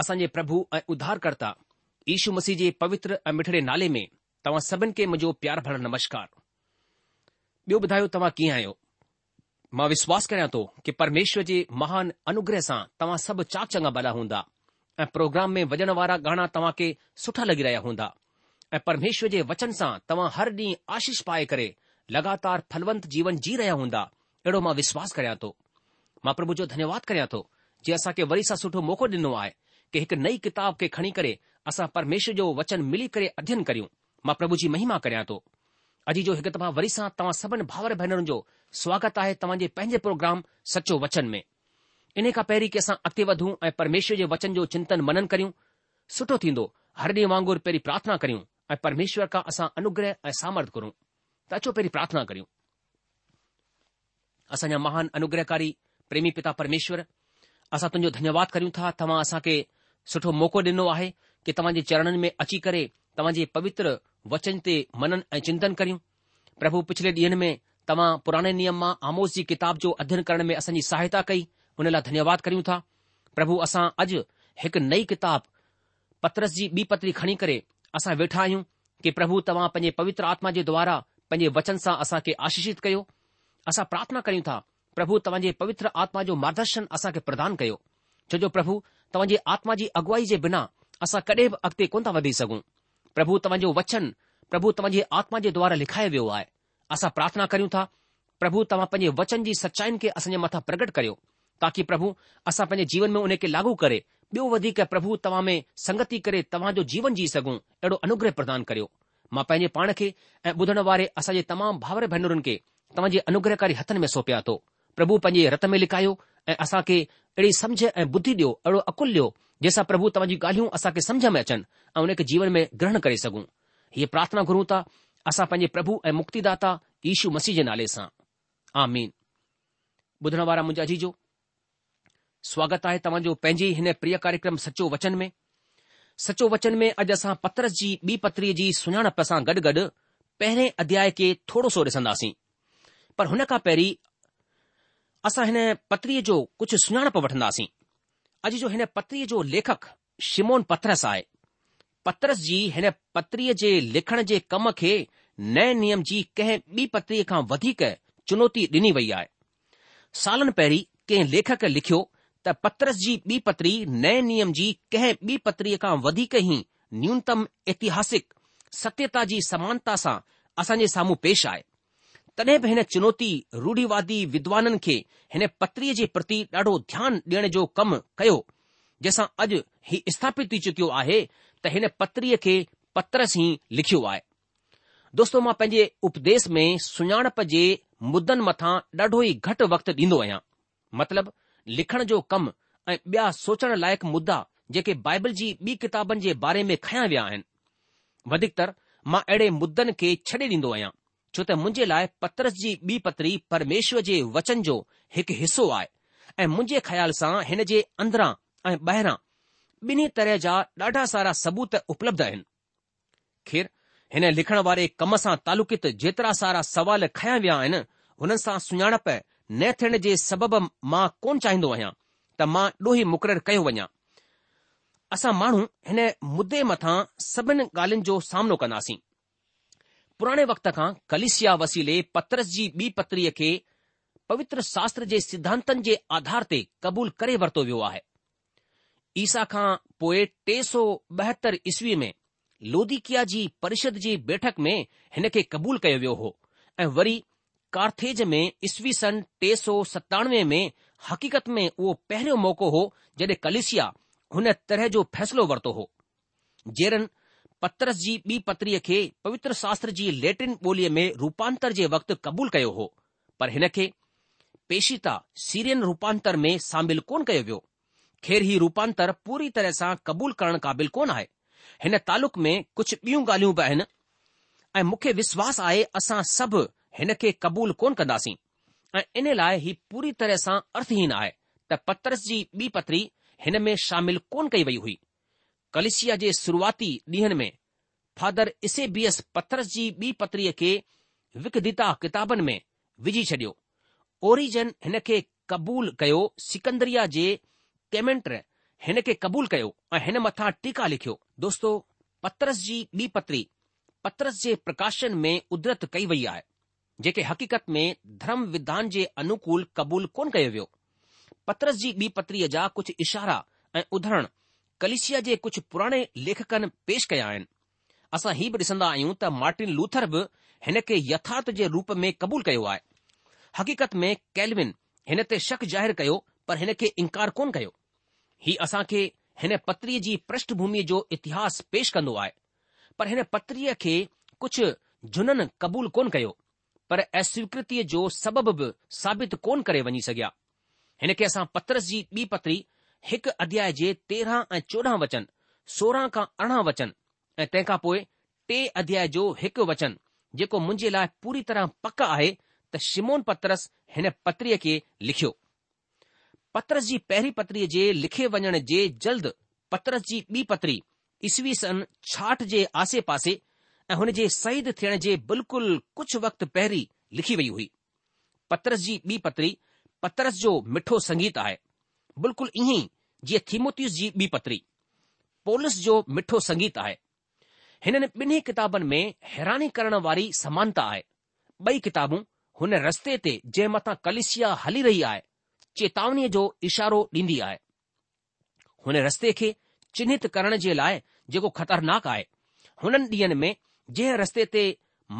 असांजे प्रभु ऐं उधारकर्ता ईशू मसीह जे पवित्र ऐं मिठड़े नाले में तव्हां सभिनि खे मुंहिंजो प्यारु भरणु नमस्कार ॿियो ॿुधायो तव्हां कीअं आहियो मां विश्वास कयां थो कि परमेश्वर जे महान अनुग्रह सां तव्हां सभु चाक चङा भला हूंदा ऐं प्रोग्राम में वॼण वारा गाना तव्हांखे सुठा लगी रहिया हूंदा ऐ परमेश्वर जे वचन सां तव्हां हर डींहुं आशीष पाए करे लगातार फलवंत जीवन जी रहिया हूंदा अहिड़ो मां विश्वास करियां थो मां प्रभु जो धन्यवाद करियां थो जीअं असांखे वरी सां सुठो मौक़ो ॾिनो आहे કે એક નઈ કિતાબ કે ખણી કરે આસા પરમેશ્વર જો વચન મલી કરે અધ્યયન કર્યુ માં પ્રભુજી મહિમા કરયા તો અજી જો હગત માં વરી સા તા સબન ભાવર ભૈરન જો સ્વાગત આહે તમજે પહેજે પ્રોગ્રામ સચો વચન મે ઇને કા પહેરી કેસા અકે વધું એ પરમેશ્વર જે વચન જો ચિંતન મનન કર્યુ સઠો થીંદો હર દે વાંગુર પહેરી પ્રાર્થના કર્યુ એ પરમેશ્વર કા આસા અનુગ્રહ એ સામર્થ કરો તાચો પહેરી પ્રાર્થના કર્યુ આસાના મહાન અનુગ્રહકારી પ્રેમી પિતા પરમેશ્વર આસા તંજો ધન્યવાદ કર્યુ થા તમા આસા કે सुठो मौक़ो ॾिनो आहे कि तव्हां जे चरणनि में अची करे तव्हांजे पवित्र वचन ते मनन ऐं चिंतन करियूं प्रभु पिछले ॾींहंनि में तव्हां पुराणे नियम मां आमोस जी किताब जो अध्ययन करण में असांजी सहायता कई हुन लाइ धन्यवाद करियूं था प्रभु असां अॼु हिकु नई किताब पत्रस जी बी पतरी खणी करे असां वेठा आहियूं कि प्रभु तव्हां पंहिंजे पवित्र आत्मा जे द्वारा पंहिंजे वचन सां असां आशीषित कयो असां प्रार्थना कयूं था प्रभु तव्हांजी पवित्र आत्मा जो मार्गदर्शन असां प्रदान कयो छो जो प्रभु तव्हांजे आत्मा जी अॻुवाई जे बिना असां कॾहिं बि अॻिते कोन था वधी सघूं प्रभु तव्हांजो वचन प्रभु तव्हांजे आत्मा जे द्वारा लिखाए वियो आहे असां प्रार्थना करियूं था प्रभु तव्हां पंहिंजे वचन जी सचाइन खे असांजे मथां प्रकट करियो ताकी प्रभु असां पंहिंजे जीवन में उनखे लागू करे ॿियो वधीक प्रभु तव्हां में संगती करे तव्हांजो जीवन जी सघूं अहिड़ो अनुग्रह प्रदान करियो मां पंहिंजे पाण खे ऐं ॿुधण वारे असांजे तमामु भावर भेनरुनि खे तव्हांजे अनुग्रहकारी हथनि में सौंपिया थो प्रभु पंहिंजे रत में लिखायो ऐं असांखे अहिड़ी सम्झ ऐं बुद्धी ॾियो अहिड़ो अकुल ॾियो जंहिंसां प्रभु तव्हांजी ॻाल्हियूं असांखे सम्झ में अचनि ऐं उन जीवन में ग्रहण करे सघूं हीअ प्रार्थना घुरूं था असां पंहिंजे प्रभु ऐं मुक्तिदा यीशू मसीह जे नाले सां ॿुधण वारा मुंहिंजा जी स्वागत आहे तव्हांजो पंहिंजे हिन प्रिय कार्यक्रम सचो वचन में सचो वचन में अॼु असां पत्र जी ॿी पत्रीअ जी सुञाणप सां गॾु गॾु पहिरें अध्याय खे थोरो सो ॾिसंदासीं पर हुन खां पहिरीं असां हिन पत्रीअ जो कुझु सुञाणप वठंदासीं अॼु जो हिन पत्रीअ जो लेखक शिमोन पत्रस आहे पत्रस जी हिन पत्रीअ जे लिखण जे कम खे नए नियम जी कंहिं ॿी पत्रीअ खां वधीक चुनौती डि॒नी वई आहे सालन पहिरीं कंहिं लेखक लिखियो त पतरस जी ॿी पत्री नए नियम जी कंहिं ॿी पत्रीअ खां वधीक ई न्यूनतम एतिहासिक सत्यता जी समानता सां असांजे साम्हूं पेश आए तॾहिं बि हिन चुनौती रूढ़ीवादी विद्वाननि खे हिन पत्रीअ जे प्रति ॾाढो ध्यानु ॾियण जो कमु कयो जंहिंसां अॼु ही स्थापित थी चुकियो आहे त हिन पत्रीअ खे पत्रस ई लिखियो आहे दोस्तो मां पंहिंजे उपदेश में सुञाणप जे मुदनि मथां ॾाढो ई घटि वक़्तु ॾींदो आहियां मतिलब लिखण जो कमु ऐं ॿिया सोचण लाइक़ु मुद्दा जेके बाइबल जी ॿी किताबनि जे बारे में खयां विया आहिनि वधीकतर मां अहिड़े मुद्दनि खे छॾे ॾींदो आहियां छो त मुंहिंजे लाइ पत्रस जी ॿी पतरी परमेश्वर जे वचन जो हिकु हिसो आहे ऐं मुंहिंजे ख़्याल सां हिन जे अंदरां ऐं ॿाहिरां ॿिन्ही तरह जा ॾाढा सारा सबूत उपलब्ध आहिनि खीर हिन लिखण वारे कम सां तालुकित जेतिरा सारा सवाल खया विया आहिनि हुननि सां सुञाणप न थियण जे सबबि मां कोन चाहिंदो आहियां त मां ॾोही मुक़ररु कयो वञा असां माण्हू हिन मुदे मथां सभिनी ॻाल्हियुनि जो सामनो कंदासीं पुराणे वक़्त खां कलिसिया वसीले पत्रस जी ॿी पत्रीअ खे पवित्र शास्त्र जे सिद्धांतनि जे आधार ते क़बूल करे वरितो वियो आहे ईसा खां पोइ टे सौ ॿहतरि ईस्वी में लोदिकिया जी परिषद जी बैठक में हिन खे क़बूल कयो वियो हो ऐं वरी कार्थेज में ईस्वी सन टे सौ सतानवे में हक़ीक़त में उहो पहिरियों मौक़ो हो जॾहिं कलिसिया हुन तरह जो फ़ैसिलो वरितो हो जेरनि पतरस जी ॿी पत्रीअ खे पवित्र शास्त्र जी लेटिन ॿोलीअ में रूपांतर जे वक़्तु क़बूल कयो हो पर हिन खे पेशिता सीरियन रूपांतर में शामिल कोन कयो वियो खेर ही रूपांतर पूरी तरह सां क़बूल करणु क़ाबिल कोन आहे हिन तालुक़ में कुझु ॿियूं ॻाल्हियूं बि आहिनि ऐं मूंखे विश्वास आहे असां सभु हिन खे क़बूल कोन कंदासीं ऐं इन लाइ ही पूरी तरह सां अर्थहीन आहे त पतरस जी ॿी पत्री हिन में शामिल कोन कई वई हुई कलिसिया जे शुरुआती ॾींहंनि में फादर इसेबीयस पतरस जी ॿी पत्रीअ खे विकदिता किताबनि में विझी छडि॒यो ओरिजन हिन खे क़बूल कयो सिकंदरिया जे केमेंट हिन खे क़बूल कयो ऐं हिन मथां टीका लिखियो दोस्तो पतरस जी ॿी पत्री पत्रस जे प्रकाशन में उदरत कई वई आहे जेके हक़ीक़त में धर्म धर्मविद्वान जे अनुकूल क़बूल कोन कयो वियो पतरस जी ॿी पत्रीअ जा कुझु इशारा ऐं उदाण कलिशिया जे कुझु पुराणे लेखकनि पेश कया आहिनि असां हीउ बि ॾिसंदा आहियूं त मार्टिन लूथर बि हिन खे यथार्थ जे रूप में क़बूल कयो आहे हक़ीक़त में कैलविन हिन ते शक ज़ाहिर कयो पर हिन खे इनकार कोन कयो हीउ असां खे हिन पत्रीअ जी पृष्ठभूमि जो इतिहास पेश कंदो आहे पर हिन पत्रीअ खे कुझु जुननि क़बूल कोन कयो पर अस्वीकृतीअ जो सबबु बि साबित कोन करे वञी सघिया हिन खे असां पत्रस जी ॿी पत्री हिकु अध्याय जे तेरहां ऐं चोॾहं वचन सोरहं खां अरड़हं वचन ऐं तंहिं खां पोइ टे अध्याय जो हिकु वचन जेको मुंहिंजे लाइ पूरी तरह पक आहे त शिमोन पतरस हिन पत्रीअ खे लिखियो पतरस जी पहिरीं पत्रीअ जे लिखे वञण जे जल्द पतरस जी ॿी पत्री ईसवी सन छाठ जे आसे पासे ऐं हुन जे सहीद थियण जे बिल्कुलु कुझु वक़्तु पहिरीं लिखी वई हुई पतरस जी ॿी पत्री पतरस जो मिठो संगीत आहे बिल्कुलु ईअं जीअं थीमोतीस जी ॿी पत्री पोलिस जो मिठो संगीत आहे हिननि ॿिन्ही किताबनि में हैरानी करण वारी समानता आहे ॿई किताबूं हुन रस्ते ते जंहिं मथां कलिसिया हली रही आहे चेतावनीअ जो इशारो ॾींदी आहे हुन रस्ते खे चिन्हित करण जे लाइ जेको ख़तरनाक आहे हुननि ॾींहनि में जंहिं रस्ते ते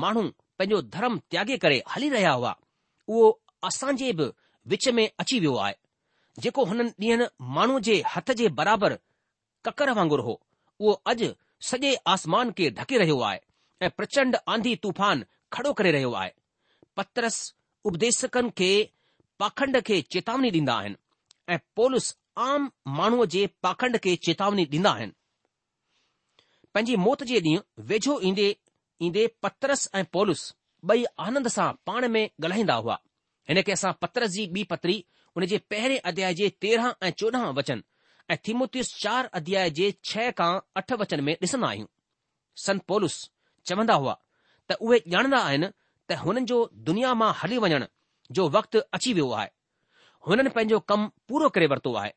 माण्हू पंहिंजो धर्म त्यागे करे हली रहिया हुआ उहो असांजे बि विच में अची वियो आहे जेको हुननि ॾींहनि माण्हू जे हथ जे बराबरि ककर वांगुरु हो उहो अॼु सॼे आसमान खे ढके रहियो आहे ऐं प्रचंड आंधी तूफ़ान खड़ो करे रहियो आहे पत्रस उपदेशकनि खे पाखंड खे चेतावनी ॾींदा आहिनि ऐं पोलस आम माण्हूअ जे पाखंड खे चेतावनी ॾींदा आहिनि पंहिंजी मौत जे ॾींहुं वेझो ईंदे ईंदे पत्रस ऐं पोलस ॿई आनंद सां पाण में ॻाल्हाईंदा हुआ हिन खे असां पत्रस जी ॿी पत्री हुन जे पहिरें अध्याय जे तेरहं ऐं चोॾहं वचन ऐं थीमोतिस चार अध्याय जे छह खां अठ वचन में ॾिसंदा आहियूं संत पॉलूस चवंदा हुआ त उहे ॼाणंदा आहिनि त हुननि जो दुनिया मां हली वञण जो वक़्तु अची वियो आहे हुननि पंहिंजो कमु पूरो करे वरितो आहे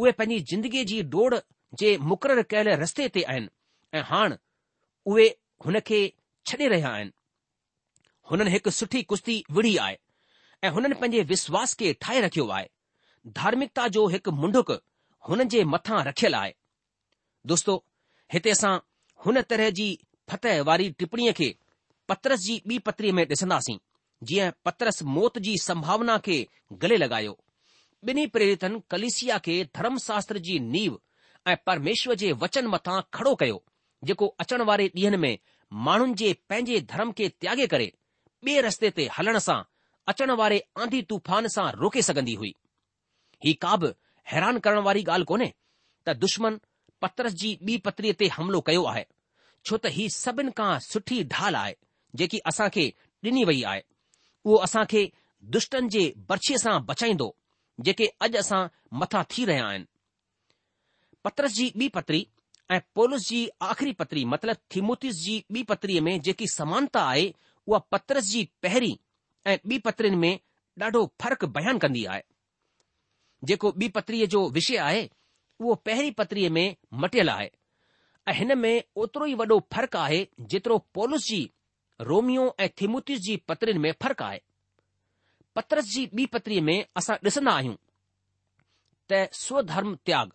उहे पंहिंजी ज़िंदगीअ जी डोड़ जे मुक़ररु कयल रस्ते ते आहिनि ऐं हाणे उहे हुन खे छॾे रहिया आहिनि हुननि हिकु सुठी कुश्ती विढ़ी आहे ऐं हुननि पंहिंजे विश्वास खे ठाहे रखियो आहे धार्मिकता जो हिकु मुंडुक हुननि जे मथां रखियलु आहे दोस्तो हिते असां हुन तरह जी फतह वारी टिपणीअ खे पतरस जी ॿी पतरीअ में ॾिसंदासीं जीअं पतरस मौत जी संभावना खे गले लॻायो ॿिन्ही प्रेरितन कलिसिया खे धर्मशास्त्र जी नीव ऐं परमेश्वर जे वचन मथां खड़ो कयो जेको अचण वारे ॾींहनि में माण्हुनि जे पंहिंजे धर्म खे त्यागे करे ॿिए रस्ते ते हलण सां अचण वारे आंधी तूफ़ान सां रोके सघंदी हुई ही का बि हैरान करण वारी ॻाल्हि कोन्हे त दुश्मन पतरस जी ॿी पतरीअ ते हमिलो कयो आहे छो त ही सभिनि खां सुठी ढाल आहे जेकी खे ॾिनी वई आहे उहो खे दुष्टन जे बर्छीअ सां बचाईंदो जेके अॼु असां मथां थी रहिया आहिनि पतरस जी ॿी पतरी ऐं पोलिस जी आख़िरी पतरी मतिलब थीमोतिस जी ॿी पतरीअ में जेकी समानता आहे उहा पतरस जी पहिरीं ऐं ॿी पत्रियुनि में ॾाढो फ़र्क़ु बयान कंदी आहे जेको ॿी पत्रीअ जो विषय आहे उहो पहिरीं पत्रीअ में मटियल आहे ऐं हिन में ओतिरो ई वॾो फ़र्क़ु आहे जेतिरो पोलिस जी रोमियो ऐं थिमुतिस जी पत्रियुनि में फ़र्क़ु आहे पत्रस जी ॿी पत्रीअ में असां ॾिसंदा आहियूं त स्वधर्म त्याग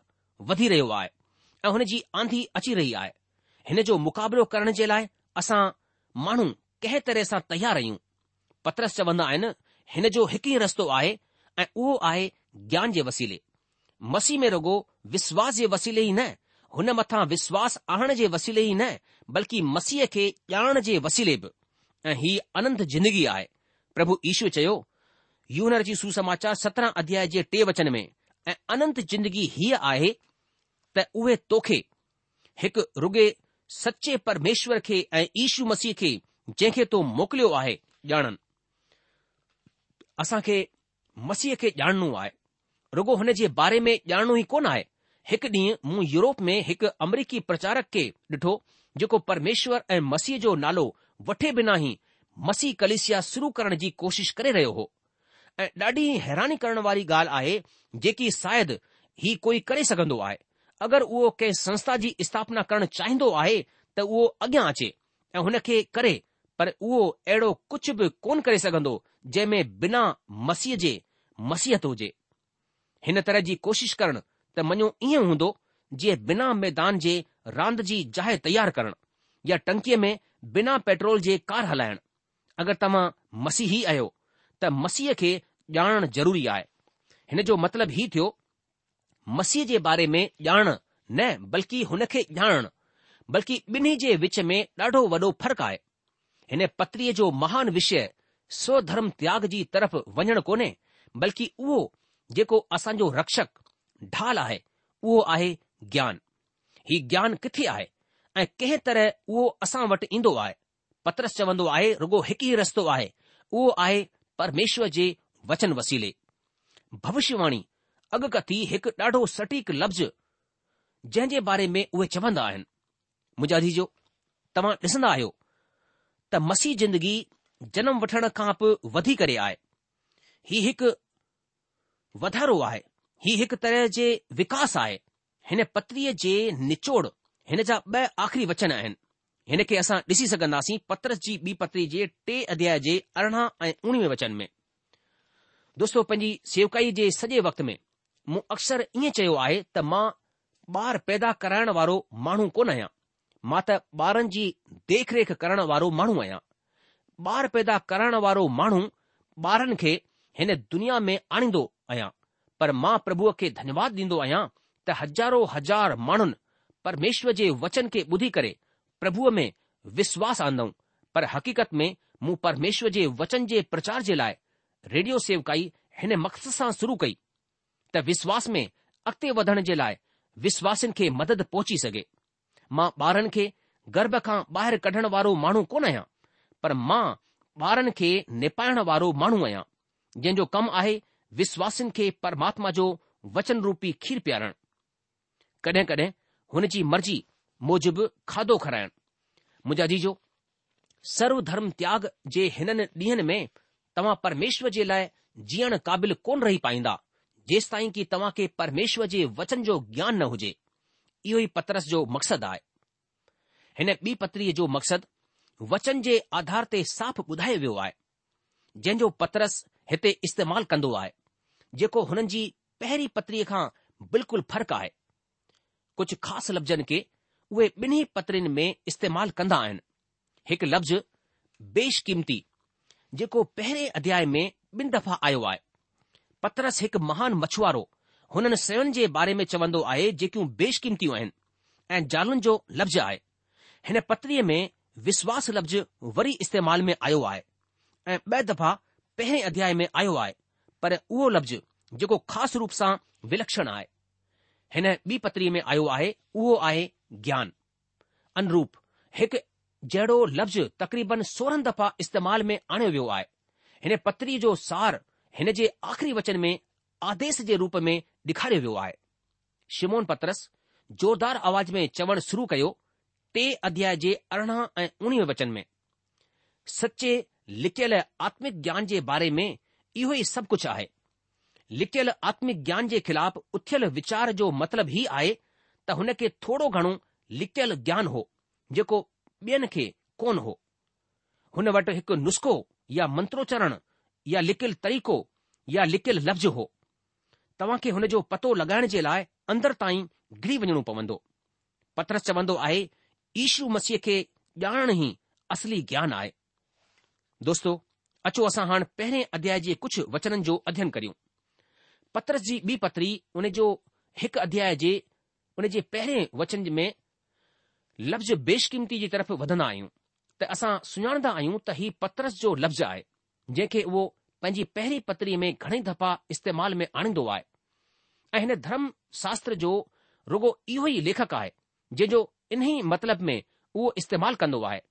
वधी रहियो आहे ऐं हुन जी आंधी अची रही आहे हिन जो मुक़ाबिलो करण जे लाइ असां माण्हू कंहिं तरह सां तयार आहियूं पत्रस चवंदा आहिनि हिन जो हिकु ई रस्तो आहे ऐं उहो आहे ज्ञान जे वसीले मसीह में रुगो विश्वास जे वसीले ई न हुन मथां विश्वास आणण जे वसीले ई न बल्कि मसीह खे ॼाण जे वसीले बि ऐं ही अनंत जिंदगी आहे प्रभु ईशू चयो यूनर जी सुसमाचार सत्रहं अध्याय जे टे वचन में ऐं अनंत जिंदगी हीअ आहे त उहे तोखे हिकु रुगे सचे परमेश्वर खे ऐं ईशू मसीह खे जंहिंखे तो मोकिलियो आहे ॼाणनि असां खे मसीह खे ॼाणणो आहे रुगो हुन जे बारे में ॼाणणो ई कोन आहे हिकु ॾींहुं मूं यूरोप में हिकु अमरीकी प्रचारक खे ॾिठो जेको परमेश्वर ऐं मसीह जो नालो वठे बिना ई मसीह कलिसिया शुरू करण जी कोशिश करे रहियो हो ऐं ॾाढी हैरानी करण वारी ॻाल्हि आहे जेकी शायदि ही कोई करे सघंदो आहे अगरि उहो कंहिं संस्था जी स्थापना करणु चाहींदो आहे त उहो अॻियां अचे ऐं हुन खे करे पर उहो अहिड़ो कुझु बि कोन करे सघंदो जंहिं में बिना मसीह जे मसीहत हुजे हिन तरह जी कोशिश करण त मञो ईअं हूंदो जे बिना मैदान जे रांदि जी जाइ तयारु करण या टंकीअ में बिना पेट्रोल जे कार हलाइण अगरि तव्हां मसीह ई आहियो त मसीह खे ॼाणण ज़रूरी आहे हिन जो मतिलबु हीउ थियो मसीह जे बारे में ॼाण न बल्कि हुन खे ॼाणणु बल्कि ॿिन्ही जे विच में ॾाढो वॾो फ़र्कु आहे हिन पत्रीअ जो महान विषय धर्म त्याग जी तरफ़ वञणु कोन्हे बल्कि उहो जेको असांजो रक्षक ढाल आहे उहो आहे ज्ञान ही ज्ञान किथे आहे ऐं कंहिं तरह उहो असां वटि ईंदो आहे पतरस चवंदो आहे रुगो हिकु ई रस्तो आहे उहो आहे परमेश्वर जे वचन वसीले भविष्यवाणी अॻकथी हिकु ॾाढो सटीक लफ़्ज़ जे बारे में उहे चवंदा आहिनि मुजादी जो तव्हां ॾिसंदा आहियो त मसीह जिंदगी जनम वठण खां पोइ वधी करे आहे हीउ हिकु वधारो आहे ही हिकु तरह जे विकास आहे हिन पत्रीअ जे निचोड़ हिन जा ब॒ आख़िरी वचन आहिनि हिन खे असां ॾिसी सघंदासीं पत्रस जी ॿी पत्री जे टे अध्याय जे अरिड़हं ऐं उणिवीह वचन में दोस्तो पंहिंजी सेवकाई जे सॼे वक़्त में मूं अक्सर ईअं चयो आहे त मां ॿार पैदा कराइण वारो माण्हू कोन आहियां मां त ॿारनि जी देखरेख करण वारो माण्हू आहियां ॿार पैदा करण वारो माण्हू ॿारनि खे हिन दुनिया में आणींदो आहियां पर मां प्रभुअ खे धन्यवाद ॾींदो आहियां त हज़ारो हज़ार माण्हुनि परमेश्वर जे वचन खे ॿुधी करे प्रभुअ में विश्वास आन्दऊं पर हक़ीक़त में मूं परमेश्वर जे वचन जे प्रचार जे लाइ रेडियो सेवकाई हिन मक़सद सां शुरू कई त विश्वास में अॻिते वधण जे लाइ विश्वासिन खे मदद पहुची सघे मां ॿारनि खे गर्भ खां ॿाहिरि कढण वारो माण्हू कोन आहियां पर मां ॿारनि खे निपाइण वारो माण्हू आहियां जंहिंजो कमु आहे विश्वासिन खे परमात्मा जो वचन रूपी खीर पीआरण कॾहिं कॾहिं हुन जी मर्ज़ी मूजिबि खाधो खाराइण मुंहिंजा जीजो सर्व धर्म त्याग जे हिननि ॾींहनि में तव्हां परमेश्वर जे लाइ जीअण क़ाबिल कोन रही पाईंदा जेसि ताईं की तव्हां खे परमेश्वर जे वचन जो ज्ञान न हुजे इहो ई पतरस जो मक़सदु आहे हिन ॿी पतिरीअ जो मक़सदु वचन जे आधार ते साफ़ ॿुधायो वियो आहे जंहिंजो पतरस हिते इस्तेमालु कंदो आहे जेको हुननि जी पहिरीं पत्रीअ खां बिल्कुलु फ़र्क़ु आहे कुझ ख़ासि लफ़्ज़नि खे उहे ॿिन्ही पत्रिनि में इस्तेमालु कंदा आहिनि हिकु लफ़्ज़ बेशकीमती जेको पहिरें अध्याय में ॿिन दफ़ा आयो आहे पतरस हिकु महान मछुआरो हुननि सवनि जे बारे में चवंदो आहे जेकियूं बेशकीमतियूं आहिनि ऐं ज़ालुनि जो लफ़्ज़ आहे हिन पत्रीअ में विश्वास लफ़्ज़ वरी इस्तेमाल में आयो आहे ऐं ब॒ दफ़ा पहिरें अध्याय में आयो आहे पर उहो लफ़्ज़ जेको ख़ासि रूप सां विलक्षण आहे हिन ॿी पत्रीअ में आयो आहे उहो आहे ज्ञान अनुरूप हिकु जहिड़ो लफ़्ज़ तक़रीबन सोरहं दफ़ा इस्तेमाल में आणियो वियो आहे हिन पत्री जो सार हिन जे आख़िरी वचन में आदेश जे रूप में ॾेखारियो वियो आहे शिमोन पत्रस जोरदार आवाज़ में चवणु शुरू कयो टे अध्याय जे अरिड़हं ऐं उणिवीह वचन में सचे लिकियल आत्मिक ज्ञान जे बारे में इहो ई सभु कुझु आहे लिकियल आत्मिक ज्ञान जे ख़िलाफ़ु उथियलु विचार जो मतिलबु ई आहे त हुन खे थोरो घणो लिकियलु ज्ञान हो जेको ॿियनि खे कोन हो हुन वटि हिकु नुस्ख़ो या मंत्रोचरण या लिकियलु तरीक़ो या लिकियलु लफ़्ज़ हो तव्हां खे हुन जो पतो लॻाइण जे लाइ अंदरि ताईं घिरी वञणो पवंदो पत्रस चवंदो आहे ईशू मसीह खे ॼाणण ई असली ज्ञान आहे दोस्तो अचो असां हाणे पहिरें अध्याय जे कुझु वचननि जो अध्ययन करियूं पत्रस जी ॿी पत्री उन जो हिकु अध्याय जे उन जे पहिरें वचन में लफ़्ज़ बेशकीमती जी तरफ़ वधन्दा आहियूं त असां सुञाणदा आहियूं त हीउ पत्रस जो लफ़्ज़ आहे जंहिंखे उहो पंहिंजी पहिरीं पत्री में घणेई दफ़ा इस्तेमाल में आणींदो आहे ऐं हिन धर्म शास्त्र जो रुगो इहो ई लेखक आहे जंहिंजो इन्ही मतिलब में उहो इस्तेमालु कंदो आहे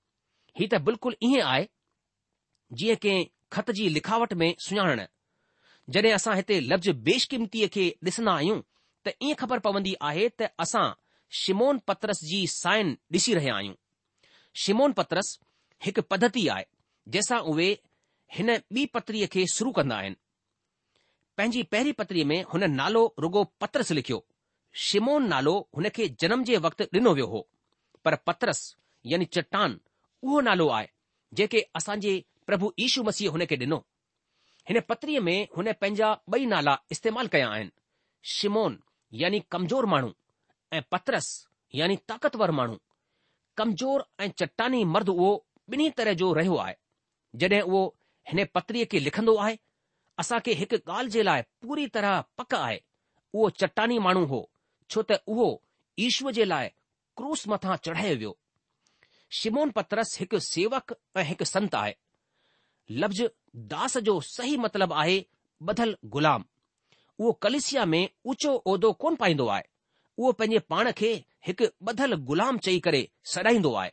हीउ त बिल्कुलु ईअं आहे जीअं कंहिं ख़त जी लिखावट में सुञाणण जॾहिं असां हिते लफ़्ज़ बेशकीमतीअ खे ॾिसंदा आहियूं त ईअं ख़बर पवंदी आहे त असां शिमोन पत्रस जी साइन ॾिसी रहिया आहियूं शिमोन पत्रस हिकु पद्धति आहे जंहिंसां उहे हिन ॿी पत्रीअ खे शुरू कंदा आहिनि पंहिंजी पहिरीं पत्रीअ में हुन नालो रुगो पत्रस लिखियो शिमोन नालो हुन खे जनम जे वक़्तु ॾिनो वियो हो पर पतरस यानी चट्टान उहो नालो आहे जेके असांजे प्रभु यीशू मसीह हुन खे ॾिनो हिन पत्रीअ में हुन पंहिंजा ॿई नाला इस्तेमालु कया आहिनि शिमोन यानी कमज़ोर माण्हू ऐं पतरस यानी ताक़तवर माण्हू कमजोर ऐं चट्टानी मर्द उहो ॿिन्ही तरह जो रहियो आहे जड॒हिं उहो हिन पत्रीअ खे लिखंदो आहे असांखे हिकु ॻाल्हि जे लाइ पूरी तरह पक आहे उहो चट्टानी माण्हू हो છોતે વો ઈશ્વજે લાય ક્રોસ મથા ચઢાય વ્યો સિમોન પત્રસ હીક સેવક એ હીક સંત આય લબ્જ દાસ જો સહી મતલબ આહે બદલ ગુલામ વો કલેસિયા મે ઉચો ઉદો કોન પાઈndo આય વો પેને પાણ કે હીક બદલ ગુલામ ચહી કરે સડાઈndo આય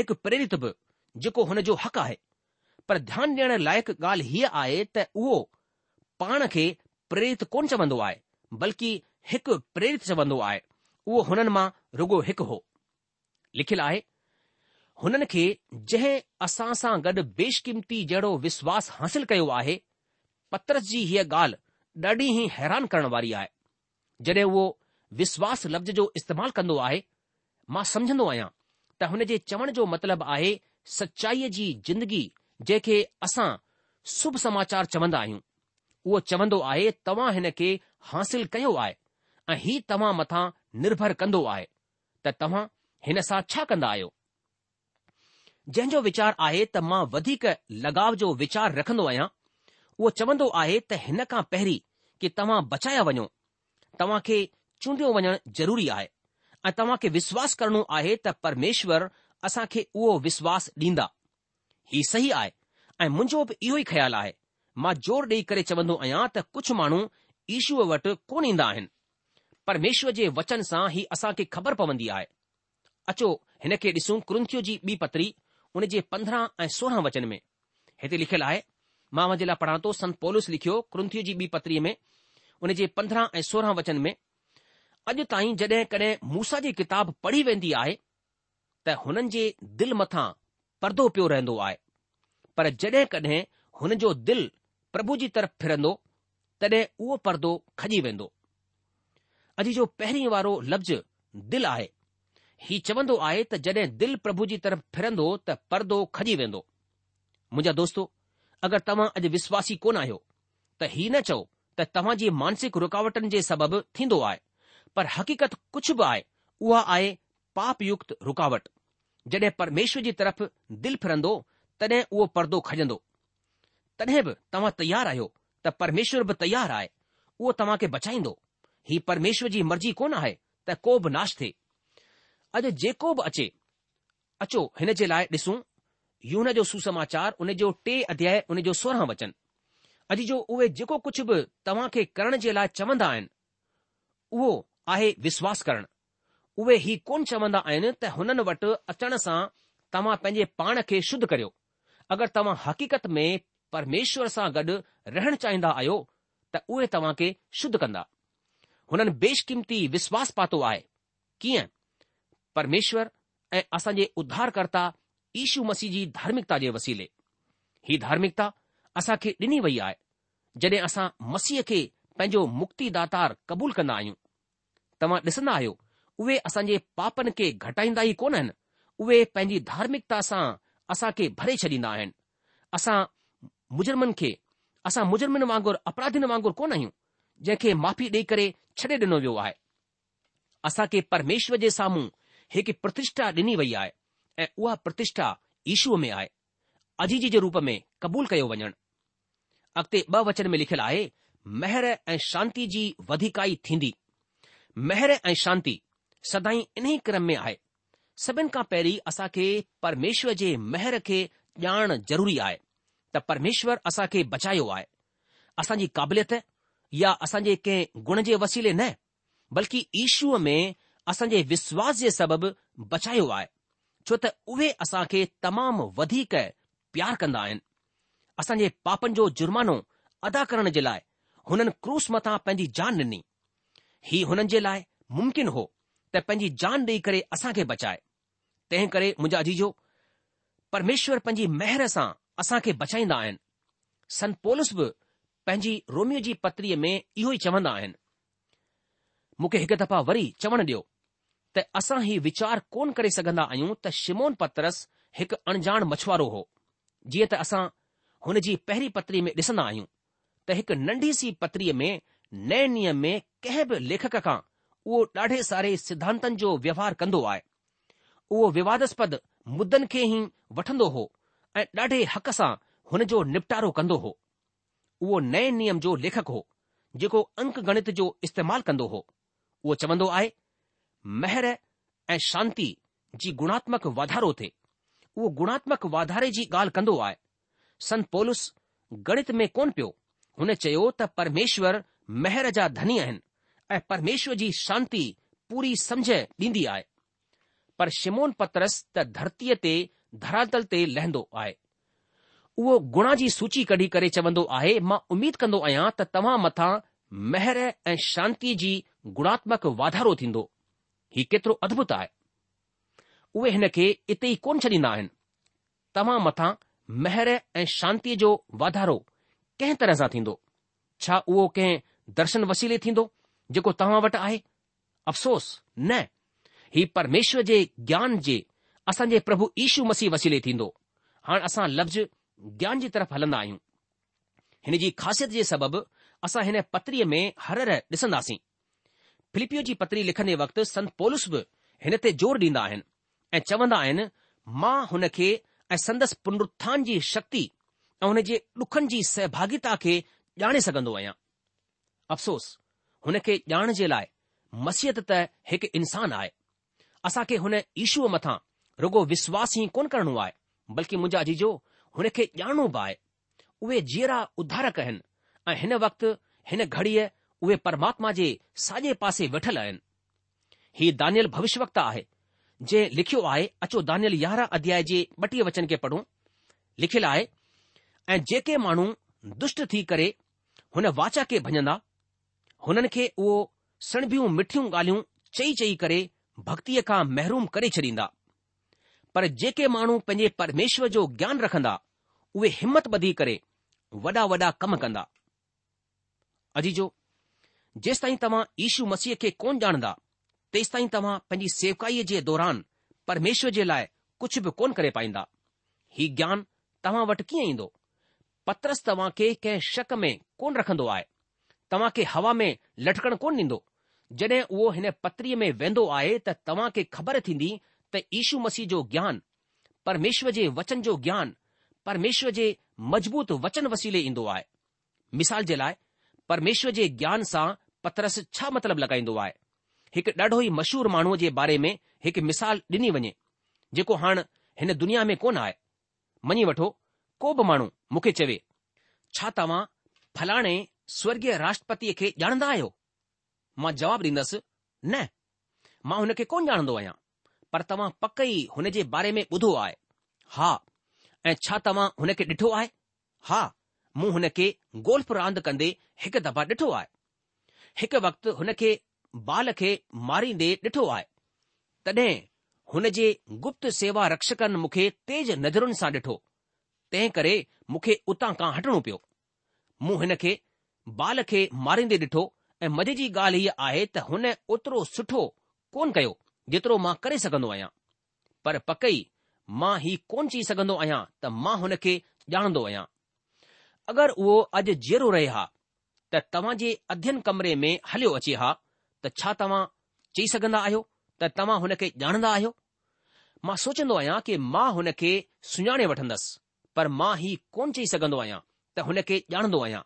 એક પ્રેરિતબ જેકો હન જો હક આહે પર ધ્યાન દેને લાયક ગાલ હી આયે તા વો પાણ કે પ્રેરિત કોન ચબndo આય બલકી हिकु प्रेरित चवंदो आहे उहो हुननि मां रुॻो हिकु हो लिखियलु आहे हुननि खे जंहिं असां सां गॾु बेशकीमती जहिड़ो विश्वास हासिल कयो आहे पत्रस जी हीअ ॻाल्हि ॾाढी ई हैरान करण वारी आहे जॾहिं उहो विश्वास लफ़्ज़ जो इस्तेमालु कंदो आहे मां सम्झंदो आहियां त हुन जे चवण जो मतिलबु आहे सचाईअ जी जिंदगी जंहिंखे असां शुभ समाचार चवंदा आहियूं उहो चवंदो आहे तव्हां हिन खे हासिल कयो आहे ऐं ही तव्हां मथां निर्भर कंदो आहे त तव्हां हिन सां छा कंदा आहियो जंहिंजो वीचार आहे त मां वधीक लगाव जो वीचार रखंदो आहियां उहो चवंदो आहे त हिन खां पहिरीं कि तव्हां बचाया वञो तव्हां खे चूंडियो वञणु ज़रूरी आहे ऐं तव्हां खे विश्वास करणो आहे त परमेश्वर असां खे उहो विश्वास ॾींदा ही सही आहे ऐं मुंहिंजो बि इहो ई ख़्यालु आहे मां ज़ोर ॾेई करे चवंदो आहियां त कुझु माण्हू ईशूअ वटि कोन ईंदा आहिनि परमेश्वर जे वचन सां हीउ असां खे ख़बर पवंदी आहे अचो हिन खे ॾिसूं कृंथियू जी ॿी पतिरी उन जे पंद्रहं ऐं सोरहं वचन में हिते लिखियलु आहे मां मुंहिंजे लाइ पढ़ां थो संत पोलिस लिखियो क्रंथियू जी ॿी पतरीअ में उन जे पंद्रहं ऐं सोरहं वचन में अॼु ताईं जड॒हिं कॾहिं मूसा जी किताब पढ़ी वेंदी आहे त हुननि जे दिलि मथां परदो पियो रहंदो आहे पर जॾहिं कॾहिं जो दिलि प्रभु जी तरफ़ फिरंदो तॾहिं उहो परदो खॼी वेंदो अॼु जो पहिरीं वारो लफ़्ज़ दिलि आहे हीउ चवंदो आहे त जॾहिं दिलि प्रभु जी तरफ़ फिरंदो त परदो खजी वेंदो मुंहिंजा दोस्तो अगरि तव्हां अॼु विश्वासी कोन आहियो त हीउ न चओ त तव्हां जी मानसिक रुकावटनि जे सबबु थींदो आहे पर हक़ीक़त कुझ बि आहे उहा आहे पापयुक्त रुकावट जड॒ परमेश्वर जी तरफ़ दिलि फिरंदो तॾहिं उहो पर्दो खजंदो तॾहिं बि तव्हां तयार आहियो त परमेश्वर बि तयारु आहे उहो तव्हां खे बचाईंदो हीउ परमेश्वर जी मर्ज़ी कोन आहे त को बि नाश थिए अॼु जेको बि अचे अचो हिन जे लाइ ॾिसूं यून जो सुसमाचार उन जो टे अध्याय उन जो सोरहं वचन अॼु जो उहे जेको कुझु बि तव्हां खे करण जे लाइ चवंदा आहिनि उहो आहे विश्वास करणु उहे ही कोन चवंदा आहिनि त हुननि वटि अचण सां तव्हां पंहिंजे पाण खे शुद्ध करियो अगरि तव्हां हक़ीक़त में परमेश्वर सां गॾु रहणु चाहींदा आहियो त उहे तव्हां खे शुद्ध कंदा हुननि बेशकीमती विश्वास पातो आहे कीअं परमेश्वर ऐं असांजे उध्धारकर्ता ईशू मसीह जी धार्मिकता जे वसीले ही धार्मिकता असां खे ॾिनी वई आहे जॾहिं असां मसीह खे पंहिंजो मुक्तिदातार क़बूल कंदा आहियूं तव्हां ॾिसंदा आहियो उहे असांजे पापनि खे घटाईंदा ई कोन आहिनि उहे पंहिंजी धार्मिकता सां असां खे भरे छॾींदा आहिनि असां मुजरमनि खे असां मुजरमुनि वांगुरु अपराधिनि वांगुरु कोन आहियूं जंहिंखे माफ़ी ॾेई करे छ्ॾे ॾिनो वियो आहे असां खे परमेश्वर जे साम्हूं हिकु प्रतिष्ठा ॾिनी वई आहे ऐं उहा प्रतिष्ठा ईशूअ में आहे अजी जे रूप में क़बूलु कयो वञणु अॻिते ॿ वचन में लिखियलु आहे महर ऐं शांति जी वधीकाई थींदी महर ऐं शांति सदाई इन्ही क्रम में आहे सभिनि खां पहिरीं असां परमेश्वर जे महर खे ॼाण ज़रूरी आहे त परमेश्वर असां बचायो आहे असांजी क़ाबिलियत या असां जे कंहिं गुण जे वसीले न बल्कि ईशूअ में असां जे विश्वास जे सबबि बचायो आहे छो त उहे असां खे तमामु वधीक प्यार कंदा आहिनि असां जे पापनि जो जुर्मानो अदा करण जे लाइ हुननि क्रूस मथां पंहिंजी जान ॾिनी ही हुननि जे लाइ मुमकिन हो त पंहिंजी जान ॾेई करे असां खे बचाए तंहिं करे मुंहिंजा जीजो परमेश्वर पंहिंजी महिर सां असां खे बचाईंदा आहिनि सन पोलस बि पंहिंजी रोमियो जी पत्रीअ में इहो ई चवंदा आहिनि मूंखे हिकु दफ़ा वरी चवणु ॾियो त असां हीउ वीचार कोन करे सघंदा आहियूं त शिमोन पत्रस हिकु अणजाण मछुआरो हो जीअं त असां हुन जी पहिरीं पत्रीअ में ॾिसंदा आहियूं त हिकु नंढी सी पत्रीअ में नए नियम में कंहिं बि लेखक खां उहो ॾाढे सारे सिद्धांतनि जो व्यवहार कंदो आहे उहो विवादस्पद मुद्दनि खे ई वठंदो हो ऐं ॾाढे हक़ सां हुन जो निपटारो कंदो हो उहो नए नियम जो लेखक हो जेको अंक गणित जो इस्तेमालु कंदो हो उहो चवन्दो आहे मेर ऐं शांती जी गुणात्मक वाधारो थे उहो गुणात्मक वाधारे जी ॻाल्हि कन्दो आहे संत पोलस गणित में कोन पियो हुन चयो त परमेश्वर महर जा धनी आहिनि ऐं परमेश्वर जी शांती पूरी सम्झ ॾींदी आहे पर शिमोन पतरस त धरतीअ ते धरातल ते लहंदो आहे उहो गुण जी सूची कढी करे चवंदो आहे मां उमीद कंदो आहियां त तव्हां मथां मेर ऐं शांती जी गुणात्मक वाधारो थींदो ही केतिरो अद्भुत आहे उहे हिन खे इते ई कोन छॾींदा आहिनि तव्हां मथां महिर ऐं शांतीअ जो वाधारो कंहिं तरह सां थींदो छा उहो कंहिं दर्शन वसीले थींदो जेको तव्हां वटि आहे अफ़सोस न ही परमेश्वर जे ज्ञान जे असांजे प्रभु ईशू मसीह वसीले थींदो हाणे असां लफ़्ज़ ज्ञान जी तरफ़ हलंदा आहियूं हिन जी ख़ासियत जे सबबि असां हिन पत्रीअ में हर हर ॾिसंदासीं फिलिपियो जी पत्री लिखंदे वक़्तु संत पोलस बि हिन ते ज़ोर ॾींदा आहिनि ऐं चवंदा आहिनि मां हुन खे ऐं संदसि पुनरुथान जी शक्ति ऐं हुन जे ॾुखनि जी सहभागिता खे ॼाणे सघंदो आहियां अफ़सोस हुन खे ॼाण जे लाइ मसियत त हिकु इंसान आहे असांखे हुन ईशूअ मथां रुगो विश्वास ई कोन करणो आहे बल्कि मुंहिंजा जीजो हुन खे ॼाणो बि आहे उहे जीअरा उधारक आहिनि ऐं हिन वक़्तु हिन घड़ीअ उहे परमात्मा जे साॼे पासे वेठल आहिनि ही दानियल भविष्य वक्त आहे जंहिं लिखियो आहे अचो दानियल यारहं अध्याय जे ॿटीह वचन खे पढ़ूं लिखियलु आहे ऐं जेके माण्हू दुष्ट थी करे हुन वाचा खे भञंदा हुननि खे उहो सणबियूं मिठियूं ॻाल्हियूं चई चई करे भक्तीअ खां महरूम करे छॾींदा पर जेके माण्हू पंहिंजे परमेश्वर जो ज्ञान रखंदा उहे हिमत ॿधी करे वॾा वॾा कम कंदा अजीजो जेसि ताईं तव्हां यीशू मसीह खे कोन ॼाणंदा तेसि ताईं तव्हां पंहिंजी सेवकाईअ जे दौरान परमेश्वर जे लाइ कुझु बि कोन करे पाईंदा ही ज्ञान तव्हां वटि कीअं ईंदो पत्रस तव्हां खे कंहिं शक में कोन रखंदो आहे तव्हां खे हवा में लटकण कोन ॾींदो जॾहिं उहो हिन पत्रीअ में वेंदो आहे त तव्हां खे ख़बर थींदी त ईशू मसीह जो ज्ञान परमेश्वर जे वचन जो ज्ञान परमेश्वर जे मज़बूत वचन वसीले ईंदो आहे मिसाल जे लाइ परमेश्वर जे ज्ञान सां पतरस छा मतिलबु लॻाईंदो आहे हिकु ॾाढो ई मशहूर माण्हूअ जे बारे में हिकु मिसाल ॾिनी वञे जेको हाणे हिन दुनिया में कोन आहे मञी वठो को बि माण्हू मूंखे चवे छा तव्हां फलाणे स्वर्गीय राष्ट्रपतिअ खे ॼाणंदा आहियो मां जवाबु ॾींदसि न मां हुन खे कोन ॼाणंदो आहियां पर तव्हां पक ई हुन जे बारे में ॿुधो आहे हा ऐं छा तव्हां हुन खे ॾिठो आहे हा मूं हुन खे गोल्फ रांदि कंदे हिकु दफ़ा ॾिठो आहे हिकु वक्तु हुन खे बाल खे मारींदे ॾिठो आहे तॾहिं हुन जे गुप्त सेवा रक्षकनि मूंखे तेज़ नज़रुनि सां ॾिठो तंहिं करे मूंखे उतां खां हटणो पियो मूं हिन खे बाल खे मारींदे ॾिठो ऐं मज़े जी ॻाल्हि हीअ आहे त हुन ओतिरो सुठो कोन कयो जेतिरो मां करे सघंदो आहियां पर पकई मां ही कोन चई सघंदो आहियां त मां हुन खे ॼाणंदो आहियां अगरि उहो अॼु जहिड़ो रहे हा त तव्हां जे अध्यन कमरे में हलियो अचे हा त छा तव्हां चई सघंदा आहियो त तव्हां हुन खे ॼाणंदा आहियो मां सोचंदो आहियां कि मां हुन खे सुञाणे वठंदसि पर मां ही कोन चई सघंदो आहियां त हुन खे ॼाणंदो आहियां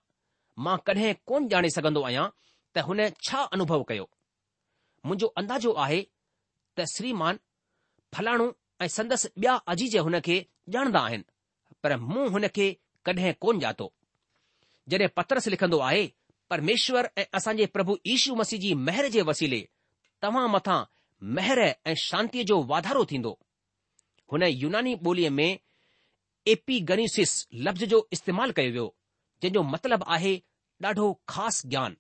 मां कॾहिं कोन ॼाणे सघंदो आहियां त हुन छा अनुभव कयो मुंहिंजो अंदाज़ो आहे त श्रीमान फलाणो ऐं संदसि ॿिया अजीज हुन खे ॼाणदा आहिनि पर मूं हुन खे कॾहिं कोन ॼातो जॾहिं पत्रस लिखंदो आहे परमेश्वर ऐं असांजे प्रभु यीशु मसीह जी महिर जे वसीले तव्हां मथां महिर ऐं शांतीअ जो वाधारो थींदो हुन यूनानी ॿोलीअ में एपीगनीसिस लफ़्ज़ जो इस्तेमालु कयो वियो जंहिंजो मतिलबु आहे ॾाढो ख़ासि ज्ञान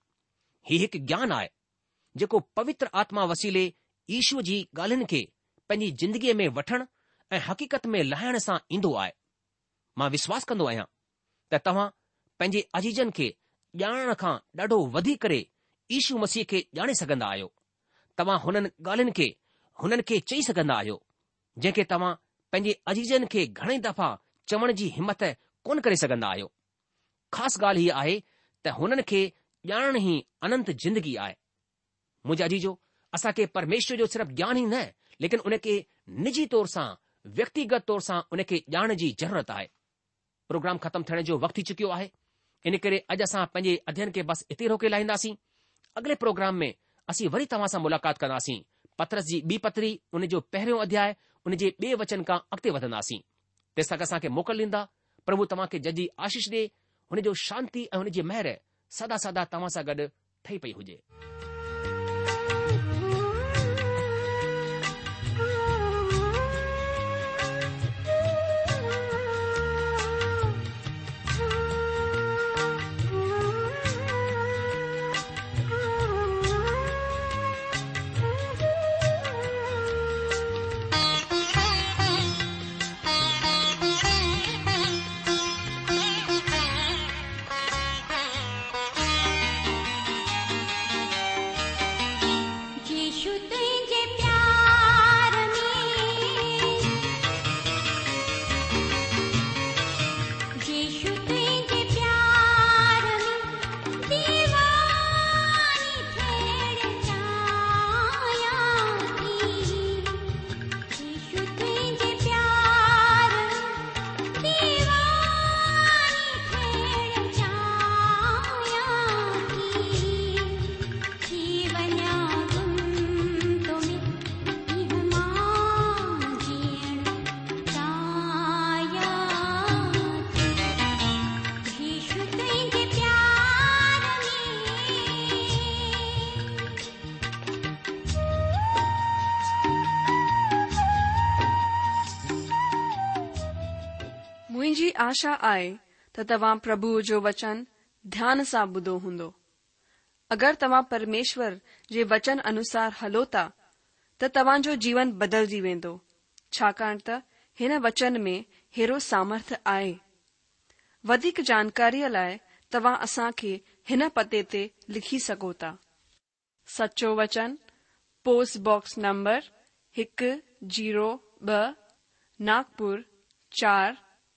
हीउ हिकु ज्ञान आहे जेको पवित्र आत्मा वसीले ईशू जी ॻाल्हियुनि खे पंहिंजी ज़िंदगीअ में वठणु ऐं हक़ीक़त में लाहिण सां ईंदो आहे मां विश्वास कंदो आहियां त तव्हां पंहिंजे अजीजनि खे ॼाणण खां ॾाढो वधी करे ईशू मसीह खे ॼाणे सघंदा आहियो तव्हां हुननि ॻाल्हियुनि खे हुननि खे चई सघंदा आहियो जंहिंखे तव्हां पंहिंजे अजीजनि खे घणेई दफ़ा चवण जी हिमत कोन करे सघंदा आहियो ख़ासि ॻाल्हि हीअ आहे त हुननि खे ॼाणण ई अनंत ज़िंदगी आहे मुंहिंजो अजीजो असांखे परमेश्वर जो सिर्फ़ु ॼाण ई न लेकिन उन खे निजी तौर सां व्यक्तिगत तौर सां उन खे ॼाण जी ज़रूरत आहे प्रोग्राम ख़तमु थियण जो वक़्तु थी चुकियो आहे इन करे अॼु असां पंहिंजे अध्ययन खे बसि हिते रोके लाहिंदासीं अॻिले प्रोग्राम में असीं वरी तव्हां सां मुलाक़ात कंदासीं पत्रस जी ॿी पतरी उन जो पहिरियों अध्याय उन जे बे॒एं वचन खां अॻिते वधंदासीं तेसि तक असांखे मोकल ॾींदा प्रभु तव्हां खे जजी आशीष डि॒ हुन जो शांती ऐं हुनजी महर सदा सदा तव्हां सां गॾु ठही पई हुजे मुझी आशा आए त तव्हां प्रभु जो वचन ध्यान से ॿुधो हों अगर तव्हां परमेश्वर जे वचन अनुसार हलोता तो त जो जीवन जी वेंदो छाकाणि त हिन वचन में हेरो सामर्थ आए वधिक जानकारी लाए तव्हां असां खे हिन पते ते लिखी सकोता था सचो वचन पोस्टबॉक्स नंबर एक जीरो ब नागपुर चार